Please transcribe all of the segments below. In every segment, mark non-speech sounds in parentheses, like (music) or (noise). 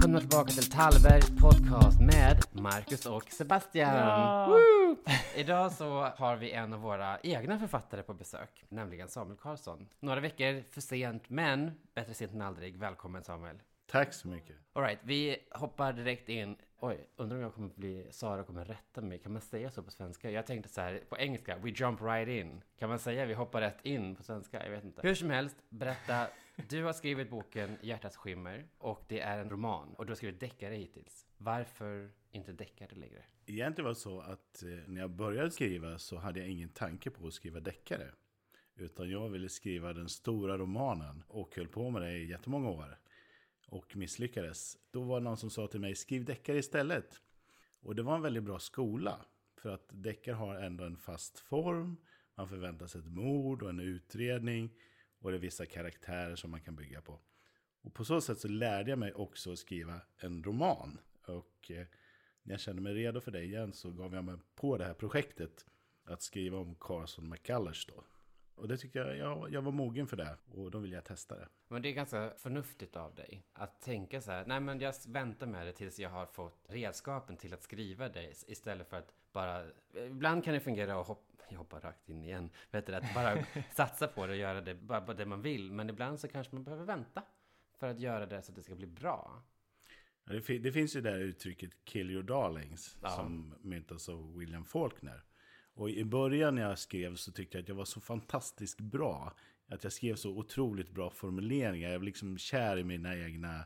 Välkomna tillbaka till Tallbergs podcast med Marcus och Sebastian. Ja. Idag så har vi en av våra egna författare på besök, nämligen Samuel Karlsson. Några veckor för sent, men bättre sent än aldrig. Välkommen Samuel. Tack så mycket. Alright, vi hoppar direkt in. Oj, undrar om jag kommer bli, Sara kommer rätta mig. Kan man säga så på svenska? Jag tänkte så här, på engelska, we jump right in. Kan man säga vi hoppar rätt in på svenska? Jag vet inte. Hur som helst, berätta. Du har skrivit boken Hjärtats skimmer och det är en roman och du har skrivit deckare hittills. Varför inte deckare längre? Egentligen var det så att eh, när jag började skriva så hade jag ingen tanke på att skriva deckare. Utan jag ville skriva den stora romanen och höll på med det i jättemånga år. Och misslyckades. Då var det någon som sa till mig, skriv deckare istället. Och det var en väldigt bra skola. För att deckare har ändå en fast form. Man förväntar sig ett mord och en utredning. Och det är vissa karaktärer som man kan bygga på. Och på så sätt så lärde jag mig också att skriva en roman. Och eh, när jag kände mig redo för det igen så gav jag mig på det här projektet. Att skriva om Carson McCullers då. Och det tyckte jag, jag, jag var mogen för det. Och då ville jag testa det. Men det är ganska förnuftigt av dig att tänka så här. Nej, men jag väntar med det tills jag har fått redskapen till att skriva det istället för att bara. Eh, ibland kan det fungera att hoppa. (laughs) Jag hoppar rakt in igen. Vet du, att bara (laughs) satsa på det och göra det bara det man vill. Men ibland så kanske man behöver vänta för att göra det så att det ska bli bra. Ja, det, det finns ju det här uttrycket kill your darlings. Ja. Som myntas av William Faulkner. Och i början när jag skrev så tyckte jag att jag var så fantastiskt bra. Att jag skrev så otroligt bra formuleringar. Jag var liksom kär i mina egna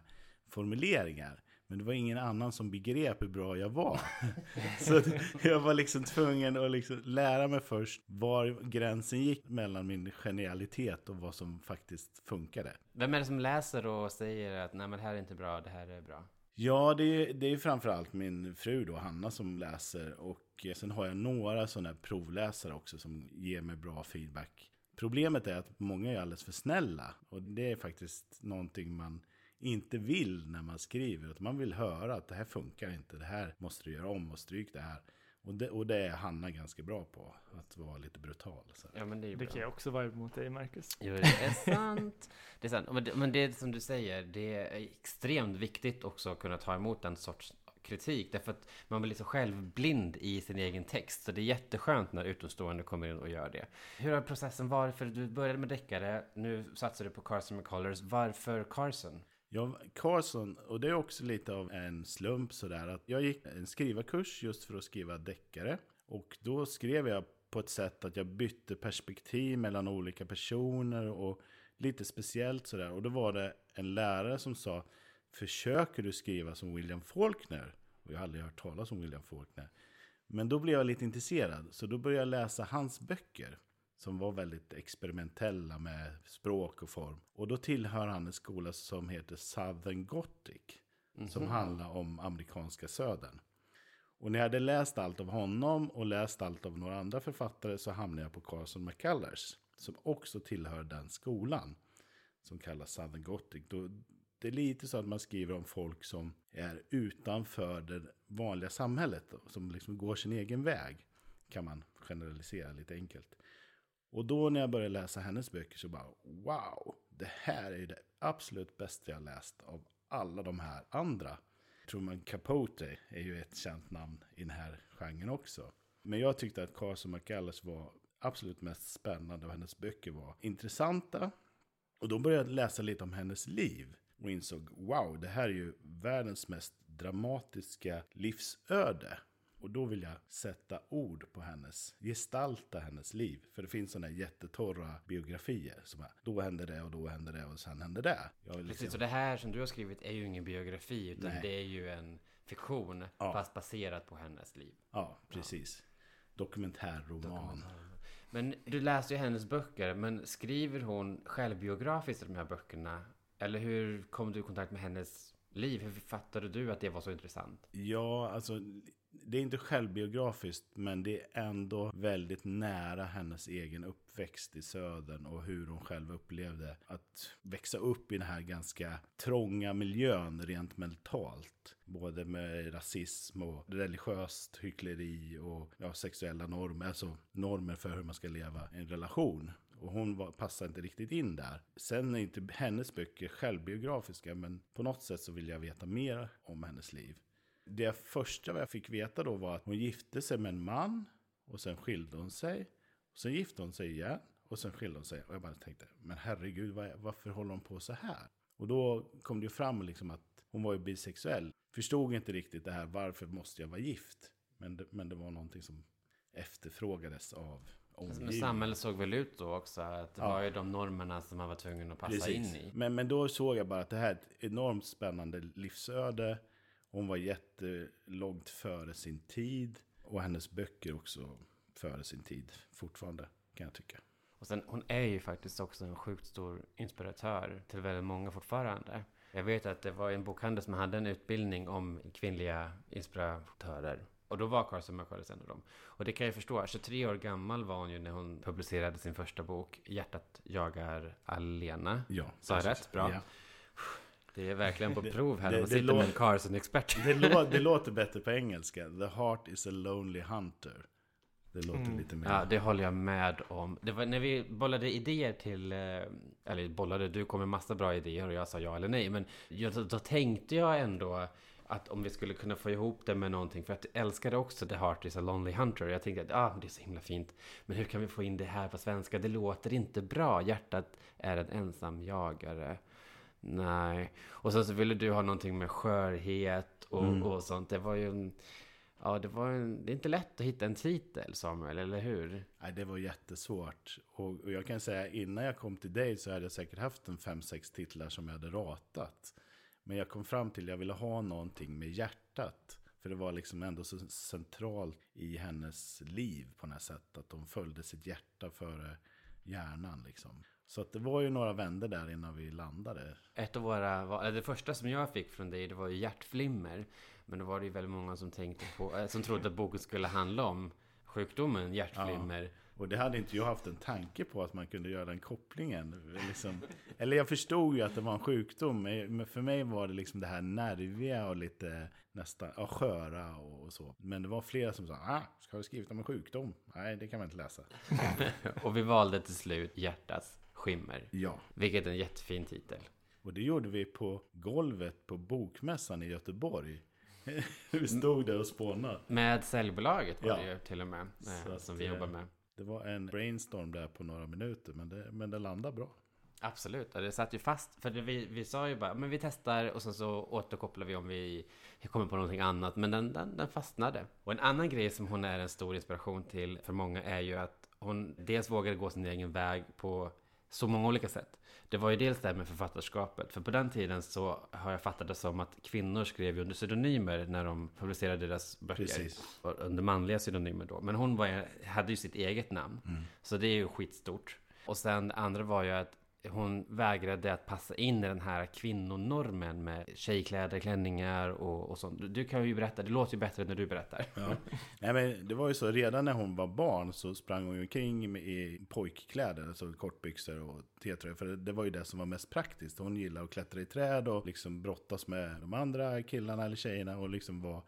formuleringar. Men det var ingen annan som begrep hur bra jag var. (laughs) så jag var liksom tvungen att liksom lära mig först var gränsen gick mellan min genialitet och vad som faktiskt funkade. Vem är det som läser och säger att nej, men det här är inte bra, det här är bra? Ja, det är, det är framförallt min fru då, Hanna, som läser. Och eh, sen har jag några sådana här provläsare också som ger mig bra feedback. Problemet är att många är alldeles för snälla. Och det är faktiskt någonting man inte vill när man skriver. Utan man vill höra att det här funkar inte, det här måste du göra om och stryk det här. Och det, och det är Hanna ganska bra på, att vara lite brutal. Så. Ja, men det är Det kan jag också vara emot dig, Marcus. Jo, det är sant. Det är sant. Men det, men det som du säger, det är extremt viktigt också att kunna ta emot en sorts kritik. Därför att man blir så självblind i sin egen text. Så det är jätteskönt när utomstående kommer in och gör det. Hur har processen varit? För du började med deckare, nu satsar du på Carson McCullers. Varför Carson? Ja, Carson, och det är också lite av en slump sådär, att jag gick en skrivarkurs just för att skriva deckare. Och då skrev jag på ett sätt att jag bytte perspektiv mellan olika personer och lite speciellt sådär. Och då var det en lärare som sa, försöker du skriva som William Faulkner? Och jag har aldrig hört talas om William Faulkner. Men då blev jag lite intresserad, så då började jag läsa hans böcker. Som var väldigt experimentella med språk och form. Och då tillhör han en skola som heter Southern Gothic. Som handlar om amerikanska södern. Och när jag hade läst allt av honom och läst allt av några andra författare så hamnade jag på Carson McCullers. Som också tillhör den skolan. Som kallas Southern Gothic. Då, det är lite så att man skriver om folk som är utanför det vanliga samhället. Som liksom går sin egen väg. Kan man generalisera lite enkelt. Och då när jag började läsa hennes böcker så bara wow, det här är det absolut bästa jag läst av alla de här andra. Truman Capote är ju ett känt namn i den här genren också. Men jag tyckte att Carson McAllis var absolut mest spännande och hennes böcker var intressanta. Och då började jag läsa lite om hennes liv och insåg wow, det här är ju världens mest dramatiska livsöde. Och då vill jag sätta ord på hennes, gestalta hennes liv. För det finns sådana jättetorra biografier som är, då hände det och då hände det och sen hände det. Vill Precis, liksom, så det här som du har skrivit är ju ingen biografi, utan Nej. det är ju en fiktion, Ja. fast baserat på hennes liv. ja, precis. Dokumentärroman. Men du läste ju hennes böcker, men skriver hon självbiografiskt i de här böckerna? Eller hur kom du i kontakt med hennes liv? Hur fattade du att det var så intressant? Ja, alltså det är inte självbiografiskt, men det är ändå väldigt nära hennes egen uppväxt i södern och hur hon själv upplevde att växa upp i den här ganska trånga miljön rent mentalt. Både med rasism och religiöst hyckleri och ja, sexuella normer, alltså normer för hur man ska leva i en relation. Och hon var, passade inte riktigt in där. Sen är inte hennes böcker självbiografiska, men på något sätt så vill jag veta mer om hennes liv. Det första jag fick veta då var att hon gifte sig med en man och sen skilde hon sig. Och sen gifte hon sig igen och sen skilde hon sig. Och jag bara tänkte, men herregud, varför håller hon på så här? Och då kom det ju fram liksom att hon var ju bisexuell. Förstod inte riktigt det här, varför måste jag vara gift? Men det, men det var någonting som efterfrågades av omgivningen. Men samhället såg väl ut då också, att det ja. var ju de normerna som man var tvungen att passa Precis. in i. Men, men då såg jag bara att det här är ett enormt spännande livsöde. Hon var jättelångt före sin tid. Och hennes böcker också före sin tid fortfarande, kan jag tycka. Och sen, hon är ju faktiskt också en sjukt stor inspiratör till väldigt många fortfarande. Jag vet att det var en bokhandel som hade en utbildning om kvinnliga inspiratörer. Och då var Carson McCullers en av dem. Och det kan jag förstå. 23 år gammal var hon ju när hon publicerade sin första bok. Hjärtat jagar Alena. Ja, Sa jag rätt? Bra. Ja. Det är verkligen på (laughs) prov här. Man sitter med en Carson-expert. Det, lå det (laughs) låter bättre på engelska. The heart is a lonely hunter. Det låter mm. lite mer... Ja, det håller jag med om. Det var när vi bollade idéer till... Eh, eller bollade, du kom med massa bra idéer och jag sa ja eller nej. Men jag, då tänkte jag ändå att om vi skulle kunna få ihop det med någonting. För att jag älskade också The Heart is a Lonely Hunter. Jag tänkte att ah, det är så himla fint. Men hur kan vi få in det här på svenska? Det låter inte bra. Hjärtat är en ensam jagare. Nej. Och sen så ville du ha någonting med skörhet och, mm. och sånt. Det var ju en... Ja, det var en, det är inte lätt att hitta en titel, Samuel, eller hur? Nej, det var jättesvårt. Och, och jag kan säga, innan jag kom till dig så hade jag säkert haft en fem, sex titlar som jag hade ratat. Men jag kom fram till att jag ville ha någonting med hjärtat. För det var liksom ändå så centralt i hennes liv på något sätt. Att hon följde sitt hjärta före hjärnan liksom. Så det var ju några vänder där innan vi landade. Ett av våra, det första som jag fick från dig, det var ju hjärtflimmer. Men då var det ju väldigt många som tänkte på, eh, som trodde att boken skulle handla om sjukdomen hjärtflimmer. Ja. Och det hade inte jag haft en tanke på att man kunde göra den kopplingen. Liksom, eller jag förstod ju att det var en sjukdom, men för mig var det liksom det här nerviga och lite nästan ja, sköra och så. Men det var flera som sa, ah, ska du skrivit om en sjukdom? Nej, det kan man inte läsa. (laughs) och vi valde till slut Hjärtats skimmer. Ja. Vilket är en jättefin titel. Och det gjorde vi på golvet på Bokmässan i Göteborg. (laughs) vi stod där och spånade. Med säljbolaget var ja. det ju till och med. Eh, som vi jobbar med. Det var en brainstorm där på några minuter, men det, men det landade bra. Absolut, det satt ju fast. För vi, vi sa ju bara, men vi testar och sen så återkopplar vi om vi kommer på någonting annat. Men den, den, den fastnade. Och en annan grej som hon är en stor inspiration till för många är ju att hon dels vågade gå sin egen väg på så många olika sätt. Det var ju dels det här med författarskapet. För på den tiden så har jag fattat det som att kvinnor skrev under pseudonymer när de publicerade deras böcker. Precis. Under manliga pseudonymer då. Men hon var, hade ju sitt eget namn. Mm. Så det är ju skitstort. Och sen det andra var ju att hon vägrade att passa in i den här kvinnonormen med tjejkläder, klänningar och, och sånt. Du kan ju berätta, det låter ju bättre när du berättar. Ja. Nej, men det var ju så, redan när hon var barn så sprang hon ju omkring i pojkkläder, alltså kortbyxor och T-tröjor. För det var ju det som var mest praktiskt. Hon gillade att klättra i träd och liksom brottas med de andra killarna eller tjejerna och liksom var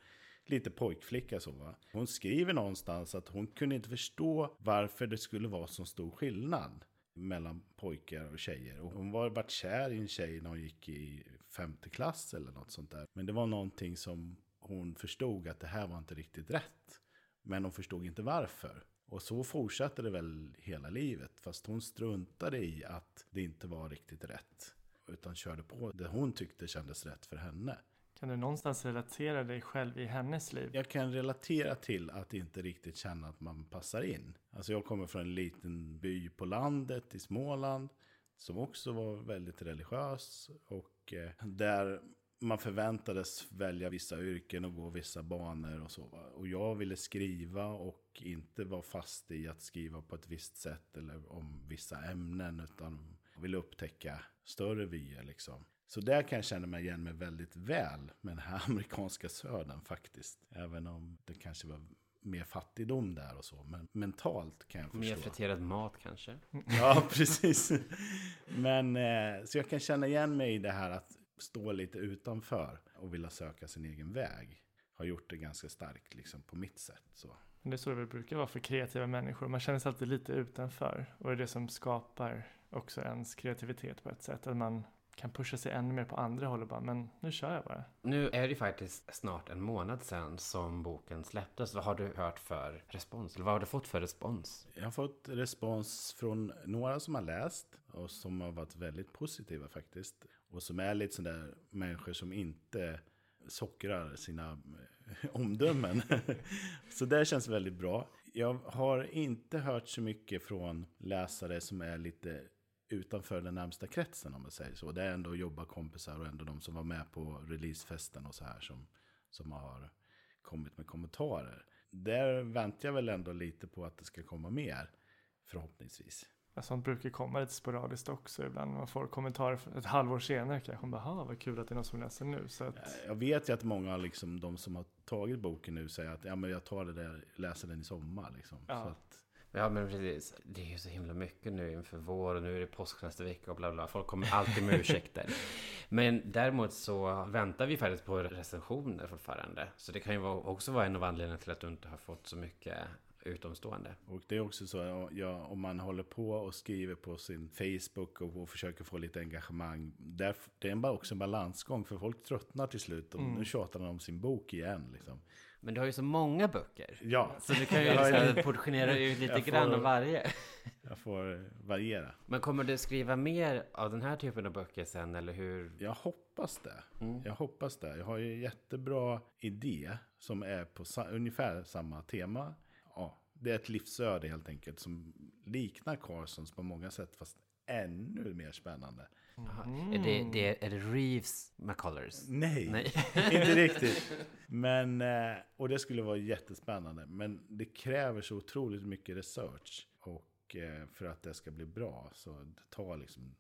lite pojkflicka så va. Hon skriver någonstans att hon kunde inte förstå varför det skulle vara så stor skillnad mellan pojkar och tjejer. Och hon var varit kär i en tjej när hon gick i femte klass eller något sånt där. Men det var någonting som hon förstod att det här var inte riktigt rätt. Men hon förstod inte varför. Och så fortsatte det väl hela livet. Fast hon struntade i att det inte var riktigt rätt. Utan körde på det hon tyckte kändes rätt för henne. Kan du någonstans relatera dig själv i hennes liv? Jag kan relatera till att inte riktigt känna att man passar in. Alltså jag kommer från en liten by på landet i Småland. Som också var väldigt religiös. Och eh, där man förväntades välja vissa yrken och gå vissa banor och så. Och jag ville skriva och inte vara fast i att skriva på ett visst sätt eller om vissa ämnen. Utan ville upptäcka större vyer liksom. Så där kan jag känna mig igen mig väldigt väl med den här (laughs) amerikanska södern faktiskt. Även om det kanske var mer fattigdom där och så. Men mentalt kan jag förstå. Mer friterad mat kanske? (laughs) Ja, precis. Men eh, så jag kan känna igen mig i det här att stå lite utanför och vilja söka sin egen väg. Har gjort det ganska starkt liksom på mitt sätt. Så. Det är så det väl brukar vara för kreativa människor. Man känner sig alltid lite utanför. Och det är det som skapar också ens kreativitet på ett sätt. Att man kan pusha sig ännu mer på andra håll och bara, men nu kör jag bara. Nu är det faktiskt snart en månad sedan som boken släpptes. Vad har du hört för respons? Eller vad har du fått för respons? Jag har fått respons från några som har läst och som har varit väldigt positiva faktiskt. Och som är lite sådär människor som inte sockrar sina eh, (laughs) omdömen. (laughs) så det känns väldigt bra. Jag har inte hört så mycket från läsare som är lite utanför den närmsta kretsen om man säger så. Det är ändå jobbarkompisar och ändå de som var med på releasefesten och så här som, som har kommit med kommentarer. Där väntar jag väl ändå lite på att det ska komma mer, förhoppningsvis. Ja, sånt brukar komma lite sporadiskt också ibland. Man får kommentarer ett halvår senare kanske. Man bara, vad kul att det är någon som läser nu. Så att... Jag vet ju att många, liksom, de som har tagit boken nu, säger att ja, men jag tar det där, läser den i sommar. Liksom. Ja. Så att, Ja men precis. Det är ju så himla mycket nu inför vår och nu är det påsk nästa vecka och bla bla. Folk kommer alltid med ursäkter. (laughs) Men däremot så väntar vi faktiskt på recensioner fortfarande. Så det kan ju också vara en av anledningarna till att du inte har fått så mycket utomstående. och det är också så, ja, om man håller på och skriver på sin Facebook och, och försöker få lite engagemang. Där, det är bara också en balansgång, för folk tröttnar till slut. Och Nu tjatar de om sin bok igen. Liksom. Men du har ju så många böcker. Ja, Så du kan ju (laughs) här portionera ut (laughs) lite får- grann av varje. (laughs) jag får variera. Men kommer du skriva mer av den här typen av böcker sen eller hur? Jag hoppas det. Mm. Jag hoppas det. Jag har ju en jättebra idé som är på sa- ungefär samma tema. Det är ett livsöde helt enkelt som liknar Carsons på många sätt fast ännu mer spännande. Aha. Är, det, det, är det Reeves McCullers? Nej, Nej. (laughs) inte riktigt. Men, eh, och det skulle vara jättespännande. Men det kräver så otroligt mycket research. Och eh, för att det ska bli bra så det tar liksom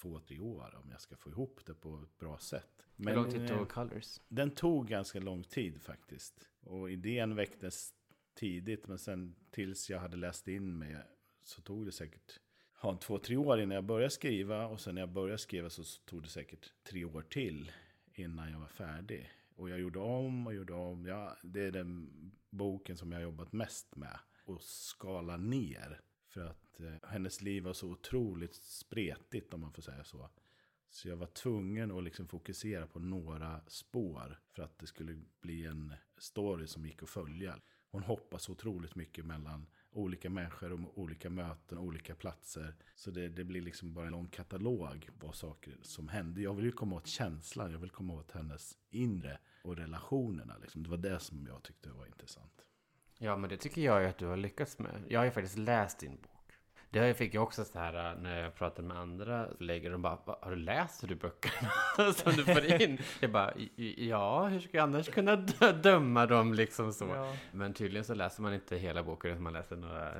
två, tre år om jag ska få ihop det på ett bra sätt. Hur lång tid eh, tog Colors? Den tog ganska lång tid faktiskt. Och idén väcktes tidigt, men sen tills jag hade läst in mig så tog det säkert ja, två, tre år innan jag började skriva. Och sen när jag började skriva så tog det säkert tre år till innan jag var färdig. Och jag gjorde om och gjorde om. Ja, det är den boken som jag har jobbat mest med. Och skala ner. För att eh, hennes liv var så otroligt spretigt om man får säga så. Så jag var tvungen att liksom fokusera på några spår för att det skulle bli en story som gick att följa. Hon hoppas otroligt mycket mellan olika människor och olika möten, olika platser. Så det, det blir liksom bara en lång katalog på saker som hände. Jag vill ju komma åt känslan, jag vill komma åt hennes inre och relationerna. Liksom. Det var det som jag tyckte var intressant. Ja, men det tycker jag ju att du har lyckats med. Jag har ju faktiskt läst din bok. Det fick jag också så här när jag pratade med andra lägger de bara, "Va, har du läst du böckerna (laughs) som du får in? Jag bara, "I- ja, hur ska jag annars kunna dö- döma dem liksom så? Ja. Men tydligen så läser man inte hela boken, utan man läser några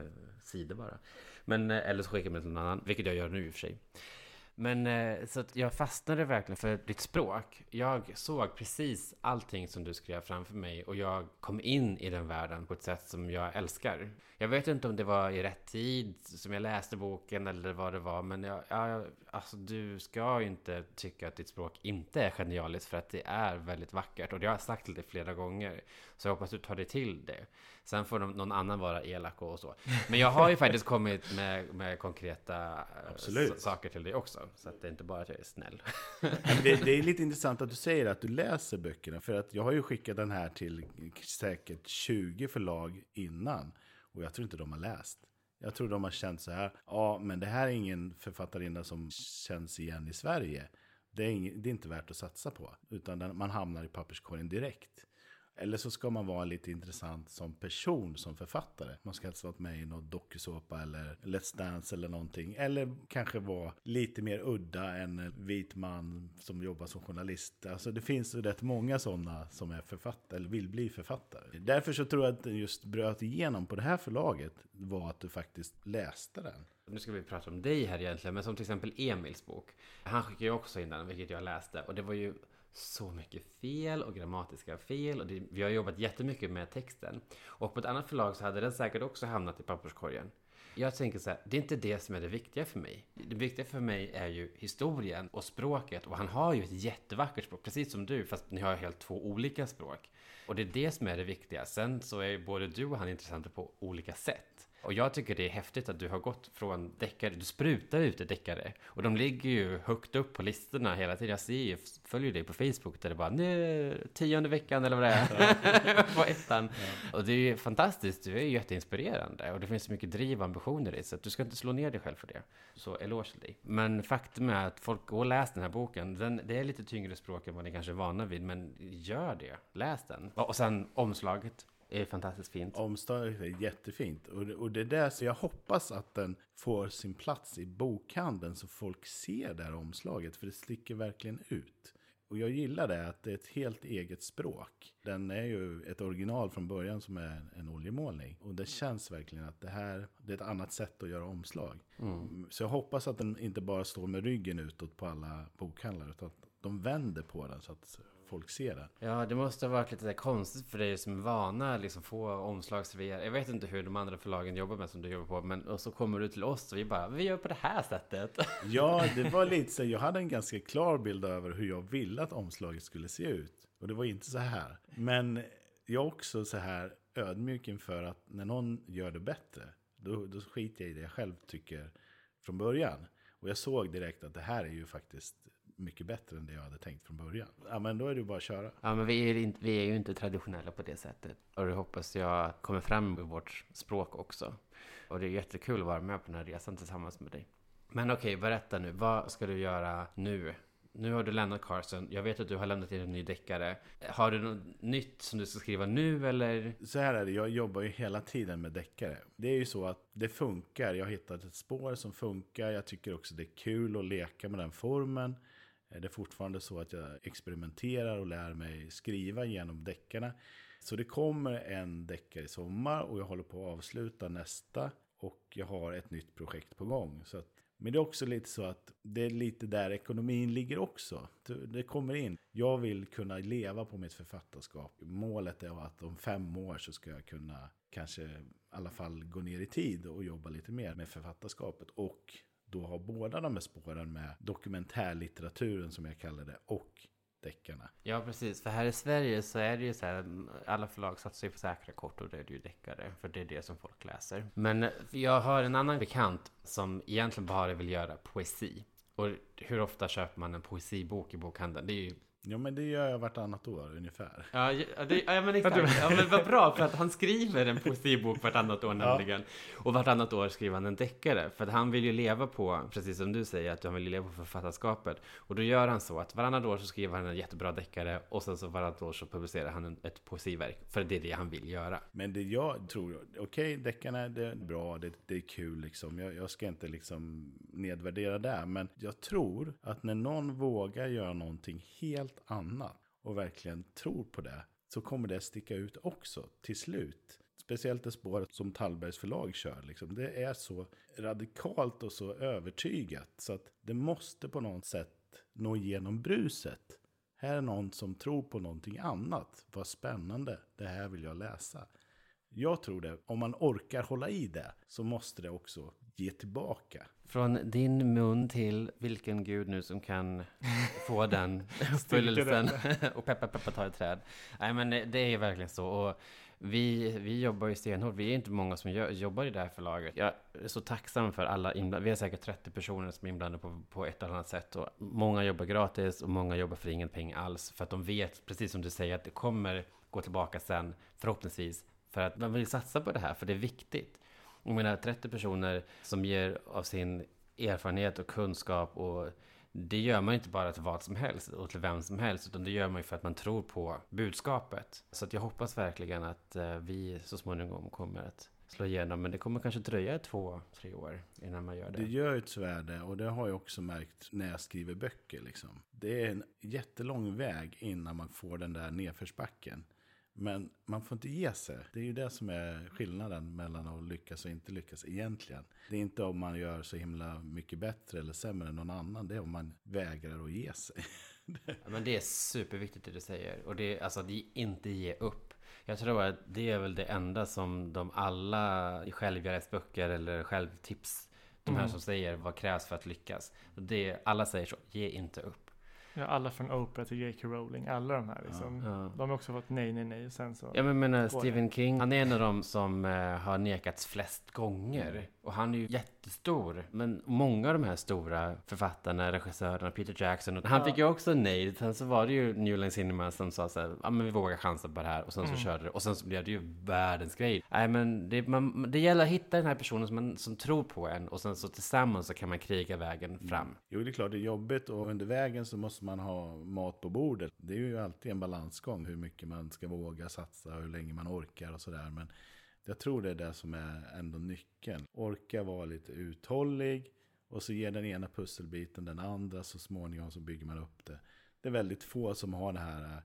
sidor bara. Men, eh, eller så skickar man till någon annan, vilket jag gör nu i och för sig. Men eh, så att jag fastnade verkligen för ditt språk. Jag såg precis allting som du skrev framför mig och jag kom in i den världen på ett sätt som jag älskar. Jag vet inte om det var i rätt tid som jag läste boken eller vad det var, men jag, jag, alltså, du ska ju inte tycka att ditt språk inte är genialiskt för att det är väldigt vackert och det har jag sagt till dig flera gånger. Så jag hoppas du tar dig till det. Sen får de, någon annan vara elak och så. Men jag har ju (laughs) faktiskt kommit med, med konkreta eh, Absolut. saker till dig också. Så att det är inte bara att jag är snäll. Det, det är lite intressant att du säger att du läser böckerna. För att jag har ju skickat den här till säkert 20 förlag innan. Och jag tror inte de har läst. Jag tror de har känt så här. Ja, men det här är ingen författarinna som känns igen i Sverige. Det är, ing, det är inte värt att satsa på. Utan den, man hamnar i papperskorgen direkt. Eller så ska man vara lite intressant som person, som författare. Man ska alltså vara med i någon dokusåpa eller Let's Dance eller någonting. Eller kanske vara lite mer udda än en vit man som jobbar som journalist. Alltså det finns ju rätt många sådana som är författare eller vill bli författare. Därför så tror jag att den just bröt igenom på det här förlaget var att du faktiskt läste den. Nu ska vi prata om dig här egentligen, men som till exempel Emils bok. Han skickade ju också in den, vilket jag läste. Och det var ju så mycket fel och grammatiska fel. Och det, vi har jobbat jättemycket med texten. Och på ett annat förlag så hade den säkert också hamnat i papperskorgen. Jag tänker så här, det är inte det som är det viktiga för mig. Det viktiga för mig är ju historien och språket. Och han har ju ett jättevackert språk, precis som du, fast ni har helt två olika språk. Och det är det som är det viktiga. Sen så är ju både du och han intressanta på olika sätt. Och jag tycker det är häftigt att du har gått från deckare, du sprutar ut deckare. Och de ligger ju högt upp på listorna hela tiden. Jag ser ju, följer dig på Facebook där det bara, nu, tionde veckan eller vad det är, (laughs) på ettan. Ja. Och det är ju fantastiskt, du är ju jätteinspirerande. Och det finns så mycket driv och ambitioner i så att du ska inte slå ner dig själv för det. Så eloge till dig. Men faktum är att folk går och läser den här boken. Den, det är lite tyngre språk än vad ni kanske är vana vid, men gör det. Läs den. Och sen omslaget är fantastiskt fint. Omslaget är jättefint. Och det, och det är där så jag hoppas att den får sin plats i bokhandeln så folk ser det här omslaget. För det sticker verkligen ut. Och jag gillar det, att det är ett helt eget språk. Den är ju ett original från början som är en oljemålning. Och det känns verkligen att det här det är ett annat sätt att göra omslag. Mm. Så jag hoppas att den inte bara står med ryggen utåt på alla bokhandlar. Utan att de vänder på den så att folk ser den. Ja, det måste ha varit lite konstigt för dig som är vana liksom få omslagsrevier. Jag vet inte hur de andra förlagen jobbar med som du jobbar på, men och så kommer du till oss och vi bara, vi gör på det här sättet. (laughs) Ja, det var lite så. Jag hade en ganska klar bild över hur jag ville att omslaget skulle se ut. Och det var inte så här. Men jag är också så här ödmjuk inför att när någon gör det bättre, då, då skiter jag i det jag själv tycker från början. Och jag såg direkt att det här är ju faktiskt mycket bättre än det jag hade tänkt från början. Ja, men då är det bara att köra. Ja, men vi är, inte, vi är ju inte traditionella på det sättet. Och det hoppas jag kommer fram i vårt språk också. Och det är jättekul att vara med på den här resan tillsammans med dig. Men okej, okay, berätta nu. Vad ska du göra nu? Nu har du lämnat Carson. Jag vet att du har lämnat in en ny deckare. Har du något nytt som du ska skriva nu eller? Så här är det, jag jobbar ju hela tiden med deckare. Det är ju så att det funkar. Jag har hittat ett spår som funkar. Jag tycker också det är kul att leka med den formen. Det är fortfarande så att jag experimenterar och lär mig skriva genom deckarna. Så det kommer en deckare i sommar och jag håller på att avsluta nästa. Och jag har ett nytt projekt på gång. Så att, men det är också lite så att det är lite där ekonomin ligger också. Det kommer in. Jag vill kunna leva på mitt författarskap. Målet är att om fem år så ska jag kunna kanske i alla fall gå ner i tid och jobba lite mer med författarskapet. Och då har båda de här spåren med dokumentärlitteraturen som jag kallar det och deckarna. Ja, precis. För här i Sverige så är det ju så här, alla förlag satsar ju på säkra kort och det är det ju deckare. För det är det som folk läser. Men jag har en annan bekant som egentligen bara vill göra poesi. Och hur ofta köper man en poesibok i bokhandeln? Det är ju Ja, men det gör jag vartannat år ungefär. Ja, det, ja men exakt. Ja, men vad bra, för att han skriver en poesibok vartannat år nämligen. Ja. Och vartannat år skriver han en deckare. För att han vill ju leva på, precis som du säger, att han vill leva på författarskapet. Och då gör han så att varannat år så skriver han en jättebra deckare och sen så varannat år så publicerar han en, ett poesiverk. För det är det han vill göra. Men det jag tror, okej, okay, deckarna det är bra, det, det är kul liksom. Jag, jag ska inte liksom nedvärdera det. Men jag tror att när någon vågar göra någonting helt helt annat och verkligen tror på det så kommer det sticka ut också till slut. Speciellt det spåret som Tallbergs förlag kör. Liksom. Det är så radikalt och så övertygat så att det måste på något sätt nå igenom bruset. Här är någon som tror på någonting annat. Vad spännande, det här vill jag läsa. Jag tror det, om man orkar hålla i det så måste det också ge tillbaka. Från din mun till vilken gud nu som kan få (laughs) den uppfyllelsen. (laughs) och peppa peppa ta ett träd. Nej men det är verkligen så. Och vi, vi jobbar ju stenhårt. Vi är inte många som gör, jobbar i det här förlaget. Jag är så tacksam för alla inblandade. Vi har säkert 30 personer som är inblandade på, på ett eller annat sätt. Och många jobbar gratis och många jobbar för ingen peng alls. För att de vet, precis som du säger, att det kommer gå tillbaka sen, förhoppningsvis. För att man vill satsa på det här, för det är viktigt. Jag menar 30 personer som ger av sin erfarenhet och kunskap och det gör man inte bara till vad som helst och till vem som helst, utan det gör man ju för att man tror på budskapet. Så att jag hoppas verkligen att eh, vi så småningom kommer att slå igenom, men det kommer kanske dröja två, tre år innan man gör det. Det gör ju tyvärr det, och det har jag också märkt när jag skriver böcker. Liksom. Det är en jättelång väg innan man får den där nedförsbacken. Men man får inte ge sig. Det är ju det som är skillnaden mellan att lyckas och inte lyckas egentligen. Det är inte om man gör så himla mycket bättre eller sämre än någon annan. Det är om man vägrar att ge sig. ja, men det är superviktigt det du säger. Och det är alltså att inte ge upp. Jag tror att det är väl det enda som de alla i självhjälpsböcker eller självtips, de här Mm. som säger vad krävs för att lyckas. Det, alla säger så, ge inte upp. Ja, alla från Oprah till J.K. Rowling, alla de här liksom. Ja. De har också fått nej, nej, nej. Och sen så. Ja men menar Går Stephen King, han är en av dem som eh, har nekats flest gånger. Och han är ju jättestor. Men många av de här stora författarna, regissörerna, Peter Jackson, och han Ja. fick ju också nej. Sen så var det ju New Line Cinema som sa så här, ja men vi vågar chansa på det här. Och sen så Mm. körde det. Och sen så blev det ju världens grej. Nej men det, man, det gäller att hitta den här personen som, man, som tror på en. Och sen så tillsammans så kan man kriga vägen fram. Jo, det är klart det är jobbigt och under vägen så måste man ha mat på bordet. Det är ju alltid en balansgång hur mycket man ska våga satsa och hur länge man orkar och sådär. Men jag tror det är det som är ändå nyckeln. Orka vara lite uthållig och så ger den ena pusselbiten den andra så småningom så bygger man upp det. Det är väldigt få som har det här eh,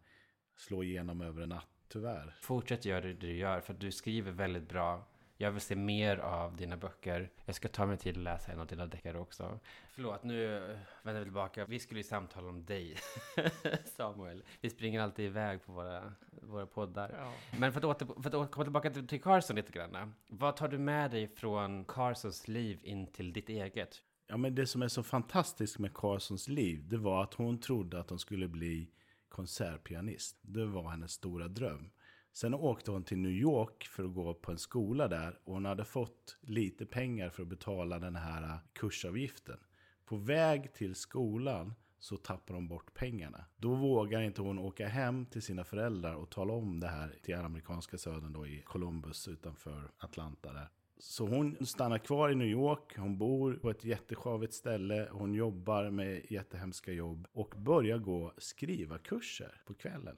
slå igenom över en natt, tyvärr. Fortsätt göra det du gör för att du skriver väldigt bra. Jag vill se mer av dina böcker. Jag ska ta mig tid att läsa en av dina deckare också. Förlåt, nu vänder vi tillbaka. Vi skulle ju samtala om dig, (laughs) Samuel. Vi springer alltid iväg på våra, våra poddar. Ja. Men för att, åter, för att komma tillbaka till, till Carson lite grann. Vad tar du med dig från Carsons liv in till ditt eget? Ja, men det som är så fantastiskt med Carsons liv, det var att hon trodde att hon skulle bli konsertpianist. Det var hennes stora dröm. Sen åkte hon till New York för att gå på en skola där och hon hade fått lite pengar för att betala den här kursavgiften. På väg till skolan så tappar hon bort pengarna. Då vågar inte hon åka hem till sina föräldrar och tala om det här till amerikanska södern då i Columbus utanför Atlanta där. Så hon stannar kvar i New York, hon bor på ett jättesjavigt ställe, hon jobbar med jättehemska jobb och börjar gå skriva kurser på kvällen.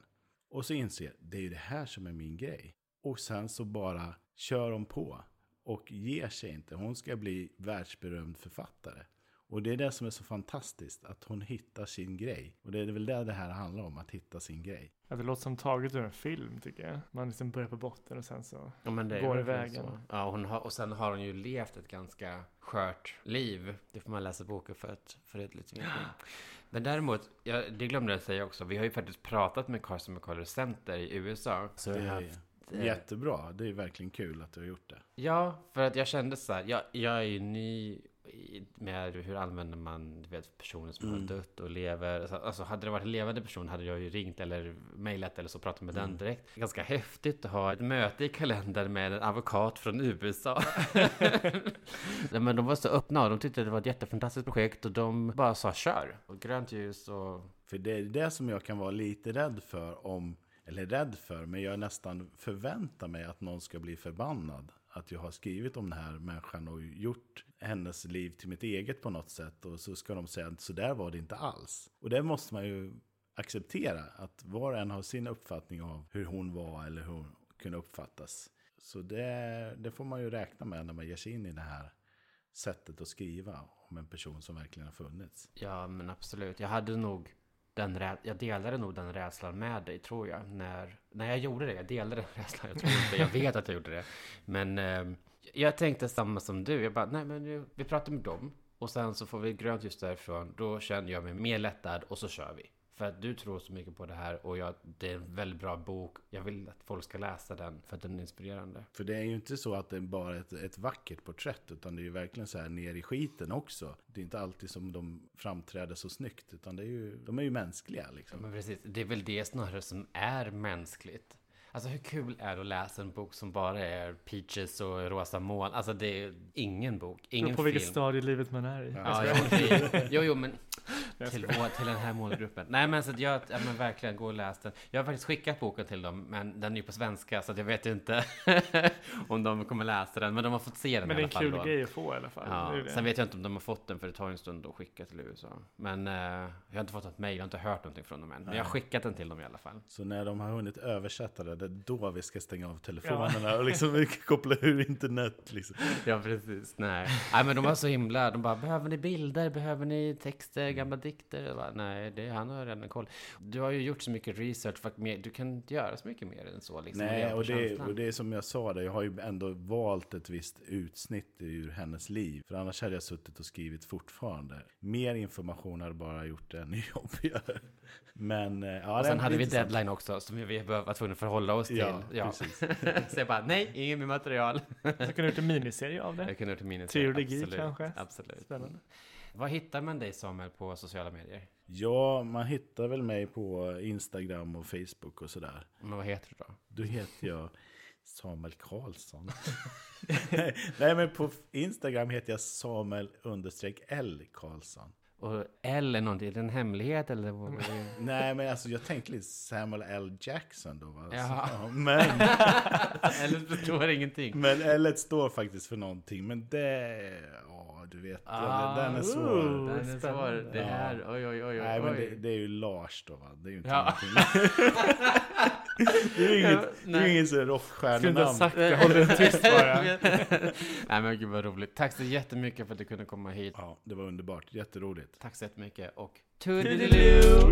Och så inser, det är ju det här som är min grej. Och sen så bara kör hon på och ger sig inte. Hon ska bli världsberömd författare. Och det är det som är så fantastiskt, att hon hittar sin grej. Och det är väl det det här handlar om, att hitta sin grej. Ja, det låter som taget ur en film tycker jag. Man liksom börjar på botten och sen så. Ja, men det är Går verkligen vägen. så. Ja, hon har, och sen har hon ju levt ett ganska skört liv. Det får man läsa boken för att få det lite mer. Men däremot, ja, det glömde jag säga också, vi har ju faktiskt pratat med Carson McCullers Center i USA. Så Det vi har är haft, jättebra, det är verkligen kul att du har gjort det. Ja, för att jag kände så här, jag, jag är ju ny med hur använder man du vet, personer som Mm. har dött och lever. Alltså, hade det varit en levande person hade jag ju ringt eller mejlat eller så pratat med Mm. den direkt. Ganska häftigt att ha ett möte i kalendern med en advokat från USA. (laughs) (laughs) Men de var så öppna och de tyckte det var ett jättefantastiskt projekt och de bara sa kör. Och grönt ljus och... För det är det som jag kan vara lite rädd för om, eller rädd för, men jag nästan förväntar mig att någon ska bli förbannad. Att jag har skrivit om den här människan och gjort hennes liv till mitt eget på något sätt. Och så ska de säga att så där var det inte alls. Och det måste man ju acceptera, att var och en har sin uppfattning av hur hon var eller hur hon kunde uppfattas. Så det, det får man ju räkna med när man ger sig in i det här sättet att skriva om en person som verkligen har funnits. Ja, men absolut. Jag hade nog den rä- jag delade nog den rädslan med dig, tror jag. När, när jag gjorde det. Jag delade den (laughs) rädslan. Jag tror inte, jag vet att jag gjorde det. Men eh, jag tänkte samma som du. Jag bara, nej men nu, vi pratar med dem. Och sen så får vi grönt ljus därifrån. Då känner jag mig mer lättad och så kör vi. För att du tror så mycket på det här och jag, det är en väldigt bra bok. Jag vill att folk ska läsa den för att den är inspirerande. För det är ju inte så att det är bara ett, ett vackert porträtt, utan det är ju verkligen så här ner i skiten också. Det är inte alltid som de framträder så snyggt, utan det är ju, de är ju mänskliga Ja, liksom. men precis. Det är väl det snarare som är mänskligt. Alltså hur kul är det att läsa en bok som bara är peaches och rosa moln? Alltså det är ingen bok, ingen på film. vilket stadie i livet man är i. Ja. Ja, jo, jo, jo, men till, vår, till den här målgruppen. Nej, men så att jag, ja, men verkligen, gå och läs den. Jag har faktiskt skickat boken till dem, men den är ju på svenska, så att jag vet inte (laughs) om de kommer läsa den. Men de har fått se den Men i det är alla en fall. kul då. grej att få i alla fall. Ja, ju det. sen vet jag inte om de har fått den för det tar ju en stund att skicka till USA. Men eh, jag har inte fått något mejl, jag har inte hört någonting från dem än. Men jag har skickat den till dem i alla fall. Så när de har hunnit översätta det, det är då vi ska stänga av telefonerna och liksom koppla ur internet. Liksom. Ja, precis. Nej. Nej, men de var så himla... De bara, behöver ni bilder? Behöver ni texter? Gamla dikter? Bara, Nej, det, han har redan koll. Du har ju gjort så mycket research, för att mer, du kan inte göra så mycket mer än så. Liksom, Nej, och det, och det är som jag sa, där, jag har ju ändå valt ett visst utsnitt ur hennes liv. För annars hade jag suttit och skrivit fortfarande. Mer information hade bara gjort det ännu (laughs) jobbigare. Men, eh, ja, och sen hade vi deadline också, som vi var tvungna att förhålla oss till. Ja, precis. (laughs) så jag bara, nej, inget mer material. Så kunde du gjort en miniserie av det. Jag kunde ha gjort en miniserie. Trilogi absolut, kanske? Absolut. Spännande. Var hittar man dig Samuel på sociala medier? Ja, man hittar väl mig på Instagram och Facebook och sådär. Men vad heter du då? Då heter jag Samuel Karlsson. (laughs) Nej, men på Instagram heter jag Samuel understreck L Karlsson. Och L är någonting, är det en hemlighet eller? vad- vad det? (laughs) Nej, men alltså jag tänkte lite Samuel L Jackson då. Va? Så, Jaha. ja, men, (laughs) Eller förstår ingenting. men L står faktiskt för någonting. Men det, du vet, Ah, den är svår. ooh. Den är svår. Det här, oj oj oj oj. Nej, men det, det är ju Lars då va? Det är ju inte Ja. det är ju inget, det är inget så Skulle inte ha rockstjärnenamn. sagt det, håll dig tyst bara. (laughs) Nej men gud vad roligt. Tack så jättemycket för att du kunde komma hit. Ja, det var underbart. Jätteroligt. Tack så jättemycket och toodaloo!